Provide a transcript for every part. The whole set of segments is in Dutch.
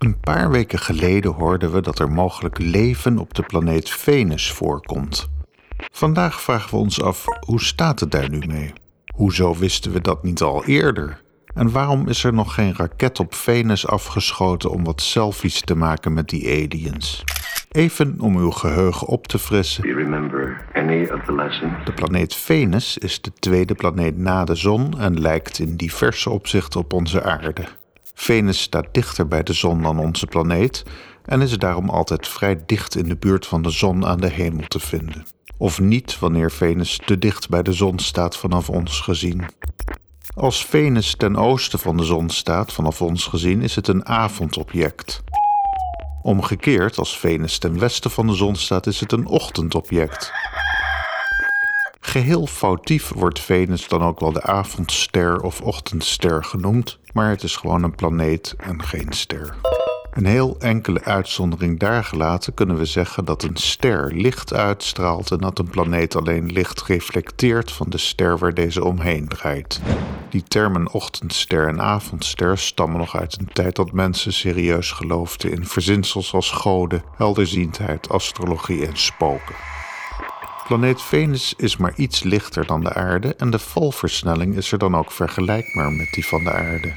Een paar weken geleden hoorden we dat er mogelijk leven op de planeet Venus voorkomt. Vandaag vragen we ons af hoe staat het daar nu mee? Hoezo wisten we dat niet al eerder? En waarom is er nog geen raket op Venus afgeschoten om wat selfies te maken met die aliens? Even om uw geheugen op te frissen. De planeet Venus is de tweede planeet na de zon en lijkt in diverse opzichten op onze aarde. Venus staat dichter bij de zon dan onze planeet en is daarom altijd vrij dicht in de buurt van de zon aan de hemel te vinden. Of niet wanneer Venus te dicht bij de zon staat vanaf ons gezien. Als Venus ten oosten van de zon staat vanaf ons gezien is het een avondobject. Omgekeerd, als Venus ten westen van de zon staat, is het een ochtendobject. Geheel foutief wordt Venus dan ook wel de avondster of ochtendster genoemd, maar het is gewoon een planeet en geen ster. Een heel enkele uitzondering daar gelaten kunnen we zeggen dat een ster licht uitstraalt en dat een planeet alleen licht reflecteert van de ster waar deze omheen draait. Die termen ochtendster en avondster stammen nog uit een tijd dat mensen serieus geloofden in verzinsels als goden, helderziendheid, astrologie en spoken. Planeet Venus is maar iets lichter dan de aarde en de valversnelling is er dan ook vergelijkbaar met die van de aarde.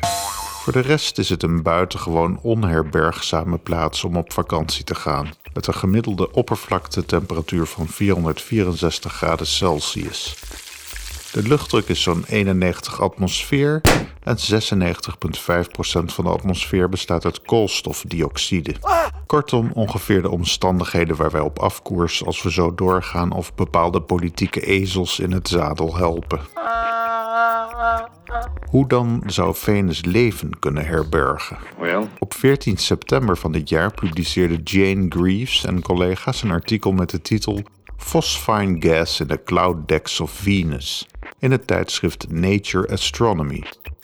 Voor de rest is het een buitengewoon onherbergzame plaats om op vakantie te gaan, met een gemiddelde oppervlaktetemperatuur van 464 graden Celsius. De luchtdruk is zo'n 91 atmosfeer en 96,5% van de atmosfeer bestaat uit koolstofdioxide. Kortom, ongeveer de omstandigheden waar wij op afkoers als we zo doorgaan of bepaalde politieke ezels in het zadel helpen. Hoe dan zou Venus leven kunnen herbergen? Op 14 september van dit jaar publiceerde Jane Greaves en collega's een artikel met de titel Phosphine Gas in the Cloud Decks of Venus in het tijdschrift Nature Astronomy.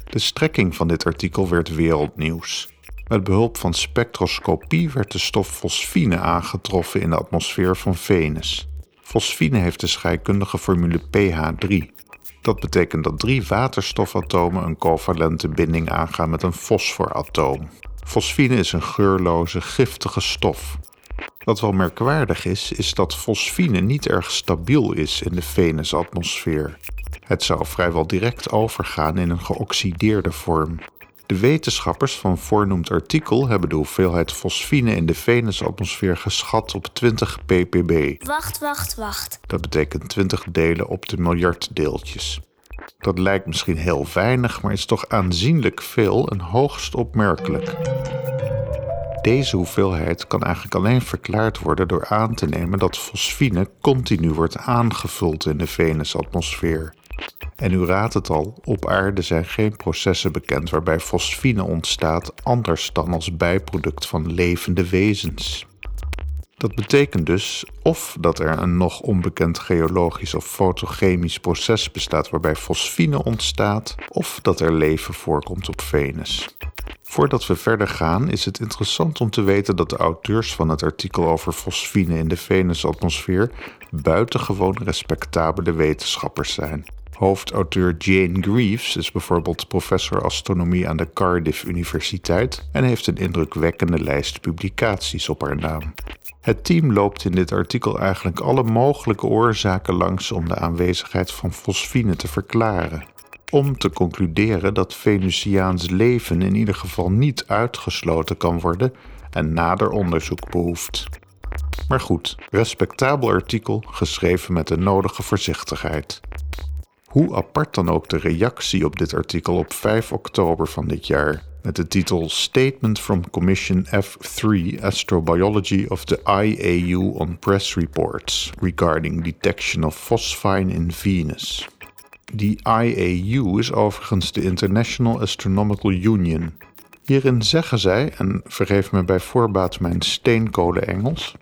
De strekking van dit artikel werd wereldnieuws. Met behulp van spectroscopie werd de stof fosfine aangetroffen in de atmosfeer van Venus. Fosfine heeft de scheikundige formule pH3. Dat betekent dat drie waterstofatomen een covalente binding aangaan met een fosforatoom. Fosfine is een geurloze, giftige stof. Wat wel merkwaardig is, is dat fosfine niet erg stabiel is in de Venusatmosfeer. Het zou vrijwel direct overgaan in een geoxideerde vorm. De wetenschappers van voornoemd artikel hebben de hoeveelheid fosfine in de Venusatmosfeer geschat op 20 ppb. Wacht, wacht, wacht. Dat betekent 20 delen op de miljard deeltjes. Dat lijkt misschien heel weinig, maar is toch aanzienlijk veel en hoogst opmerkelijk. Deze hoeveelheid kan eigenlijk alleen verklaard worden door aan te nemen dat fosfine continu wordt aangevuld in de Venusatmosfeer. En u raadt het al, op aarde zijn geen processen bekend waarbij fosfine ontstaat anders dan als bijproduct van levende wezens. Dat betekent dus of dat er een nog onbekend geologisch of fotochemisch proces bestaat waarbij fosfine ontstaat, of dat er leven voorkomt op Venus. Voordat we verder gaan, is het interessant om te weten dat de auteurs van het artikel over fosfine in de Venusatmosfeer buitengewoon respectabele wetenschappers zijn. Hoofdauteur Jane Greaves is bijvoorbeeld professor astronomie aan de Cardiff Universiteit en heeft een indrukwekkende lijst publicaties op haar naam. Het team loopt in dit artikel eigenlijk alle mogelijke oorzaken langs om de aanwezigheid van fosfine te verklaren. Om te concluderen dat Venusiaans leven in ieder geval niet uitgesloten kan worden en nader onderzoek behoeft. Maar goed, respectabel artikel, geschreven met de nodige voorzichtigheid. Hoe apart dan ook de reactie op dit artikel op 5 oktober van dit jaar, met de titel Statement from Commission F3 Astrobiology of the IAU on Press Reports regarding detection of phosphine in Venus. Die IAU is overigens de International Astronomical Union. Hierin zeggen zij, en vergeef me bij voorbaat mijn steenkolen Engels,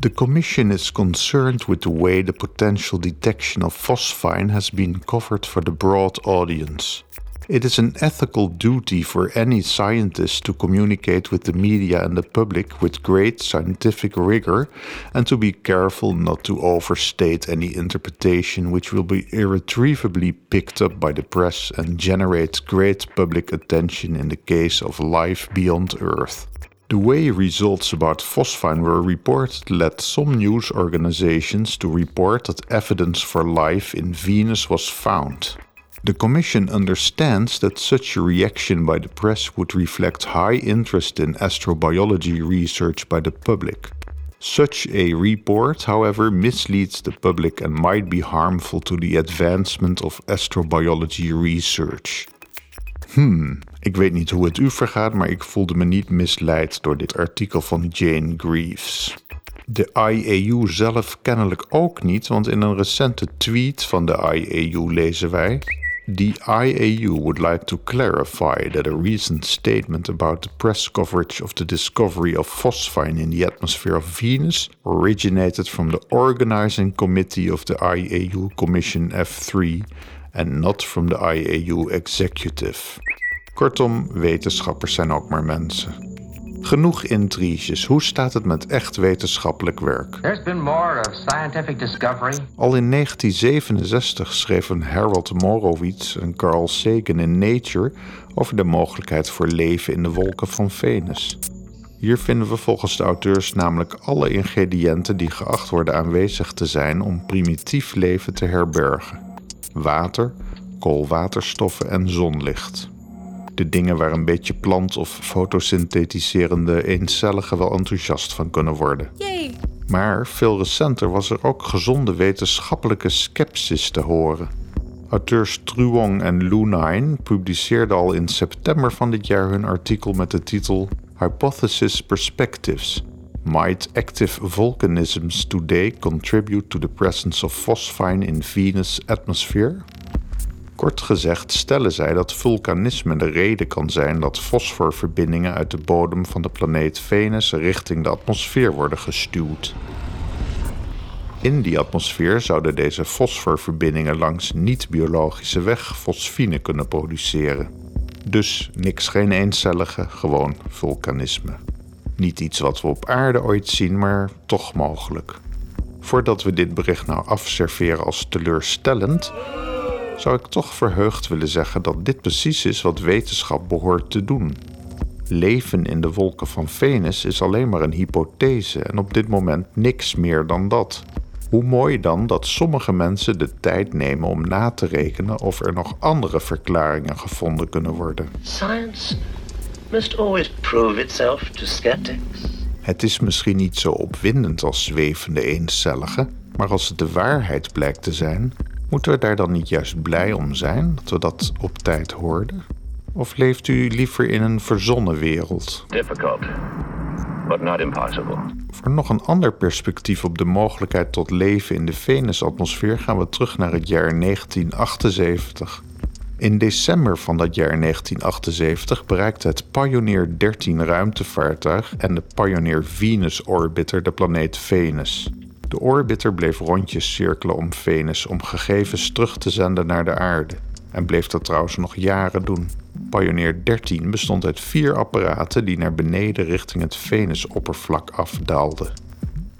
The Commission is concerned with the way the potential detection of phosphine has been covered for the broad audience. It is an ethical duty for any scientist to communicate with the media and the public with great scientific rigor and to be careful not to overstate any interpretation which will be irretrievably picked up by the press and generate great public attention in the case of life beyond Earth. The way results about phosphine were reported led some news organizations to report that evidence for life in Venus was found. The Commission understands that such a reaction by the press would reflect high interest in astrobiology research by the public. Such a report, however, misleads the public and might be harmful to the advancement of astrobiology research. Hmm, ik weet niet hoe het u vergaat, maar ik voelde me niet misleid door dit artikel van Jane Greaves. De IAU zelf kennelijk ook niet, want in een recente tweet van de IAU lezen wij. The IAU would like to clarify that a recent statement about the press coverage of the discovery of phosphine in the atmosphere of Venus originated from the organizing committee of the IAU Commission F3 and not from the IAU executive. Kortom, wetenschappers zijn ook maar mensen. Genoeg intriges. Hoe staat het met echt wetenschappelijk werk? Al in 1967 schreven Harold Morowitz en Carl Sagan in Nature over de mogelijkheid voor leven in de wolken van Venus. Hier vinden we volgens de auteurs namelijk alle ingrediënten die geacht worden aanwezig te zijn om primitief leven te herbergen: water, koolwaterstoffen en zonlicht de dingen waar een beetje plant- of fotosynthetiserende eencelligen wel enthousiast van kunnen worden. Yay. Maar veel recenter was er ook gezonde wetenschappelijke skepsis te horen. Auteurs Truong en Lunine publiceerden al in september van dit jaar hun artikel met de titel Hypothesis Perspectives. Might active volcanisms today contribute to the presence of phosphine in Venus' atmosphere? Kort gezegd stellen zij dat vulkanisme de reden kan zijn dat fosforverbindingen uit de bodem van de planeet Venus richting de atmosfeer worden gestuwd. In die atmosfeer zouden deze fosforverbindingen langs niet-biologische weg fosfine kunnen produceren. Dus niks geen eencellige, gewoon vulkanisme. Niet iets wat we op aarde ooit zien, maar toch mogelijk. Voordat we dit bericht nou afserveren als teleurstellend, zou ik toch verheugd willen zeggen dat dit precies is wat wetenschap behoort te doen. Leven in de wolken van Venus is alleen maar een hypothese en op dit moment niks meer dan dat. Hoe mooi dan dat sommige mensen de tijd nemen om na te rekenen of er nog andere verklaringen gevonden kunnen worden. Science must always prove itself to skeptics. Het is misschien niet zo opwindend als zwevende eencellige, maar als het de waarheid blijkt te zijn, Moeten we daar dan niet juist blij om zijn dat we dat op tijd hoorden? Of leeft u liever in een verzonnen wereld? Difficult, but not impossible. Voor nog een ander perspectief op de mogelijkheid tot leven in de Venusatmosfeer gaan we terug naar het jaar 1978. In december van dat jaar 1978 bereikte het Pioneer 13 ruimtevaartuig en de Pioneer Venus Orbiter de planeet Venus. De orbiter bleef rondjes cirkelen om Venus om gegevens terug te zenden naar de aarde en bleef dat trouwens nog jaren doen. Pioneer 13 bestond uit vier apparaten die naar beneden richting het Venusoppervlak afdaalden.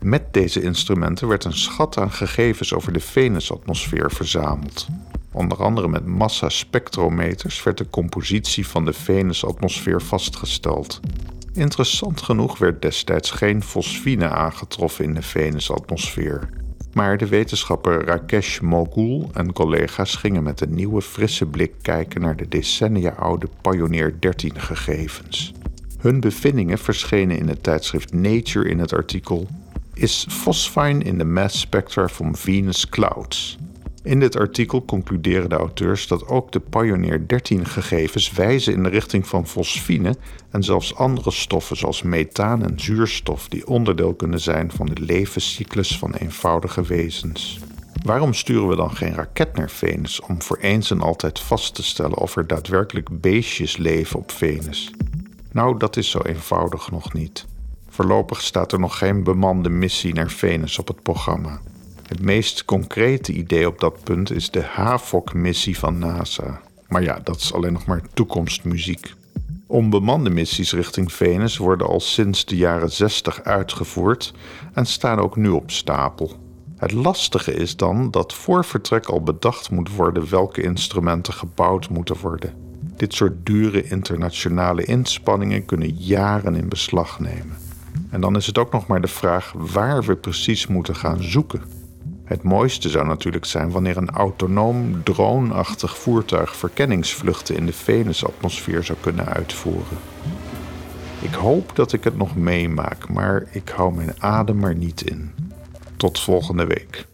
Met deze instrumenten werd een schat aan gegevens over de Venusatmosfeer verzameld. Onder andere met massaspectrometers werd de compositie van de Venusatmosfeer vastgesteld. Interessant genoeg werd destijds geen fosfine aangetroffen in de Venusatmosfeer. Maar de wetenschapper Rakesh Mogul en collega's gingen met een nieuwe frisse blik kijken naar de decennia oude Pioneer 13 gegevens. Hun bevindingen verschenen in het tijdschrift Nature in het artikel Is phosphine in the mass spectra from Venus clouds? In dit artikel concluderen de auteurs dat ook de Pioneer 13 gegevens wijzen in de richting van fosfine en zelfs andere stoffen zoals methaan en zuurstof die onderdeel kunnen zijn van de levenscyclus van eenvoudige wezens. Waarom sturen we dan geen raket naar Venus om voor eens en altijd vast te stellen of er daadwerkelijk beestjes leven op Venus? Nou, dat is zo eenvoudig nog niet. Voorlopig staat er nog geen bemande missie naar Venus op het programma. Het meest concrete idee op dat punt is de HAVOC-missie van NASA. Maar ja, dat is alleen nog maar toekomstmuziek. Onbemande missies richting Venus worden al sinds de jaren 60 uitgevoerd en staan ook nu op stapel. Het lastige is dan dat voor vertrek al bedacht moet worden welke instrumenten gebouwd moeten worden. Dit soort dure internationale inspanningen kunnen jaren in beslag nemen. En dan is het ook nog maar de vraag waar we precies moeten gaan zoeken. Het mooiste zou natuurlijk zijn wanneer een autonoom, droneachtig voertuig verkenningsvluchten in de Venusatmosfeer zou kunnen uitvoeren. Ik hoop dat ik het nog meemaak, maar ik hou mijn adem er niet in. Tot volgende week.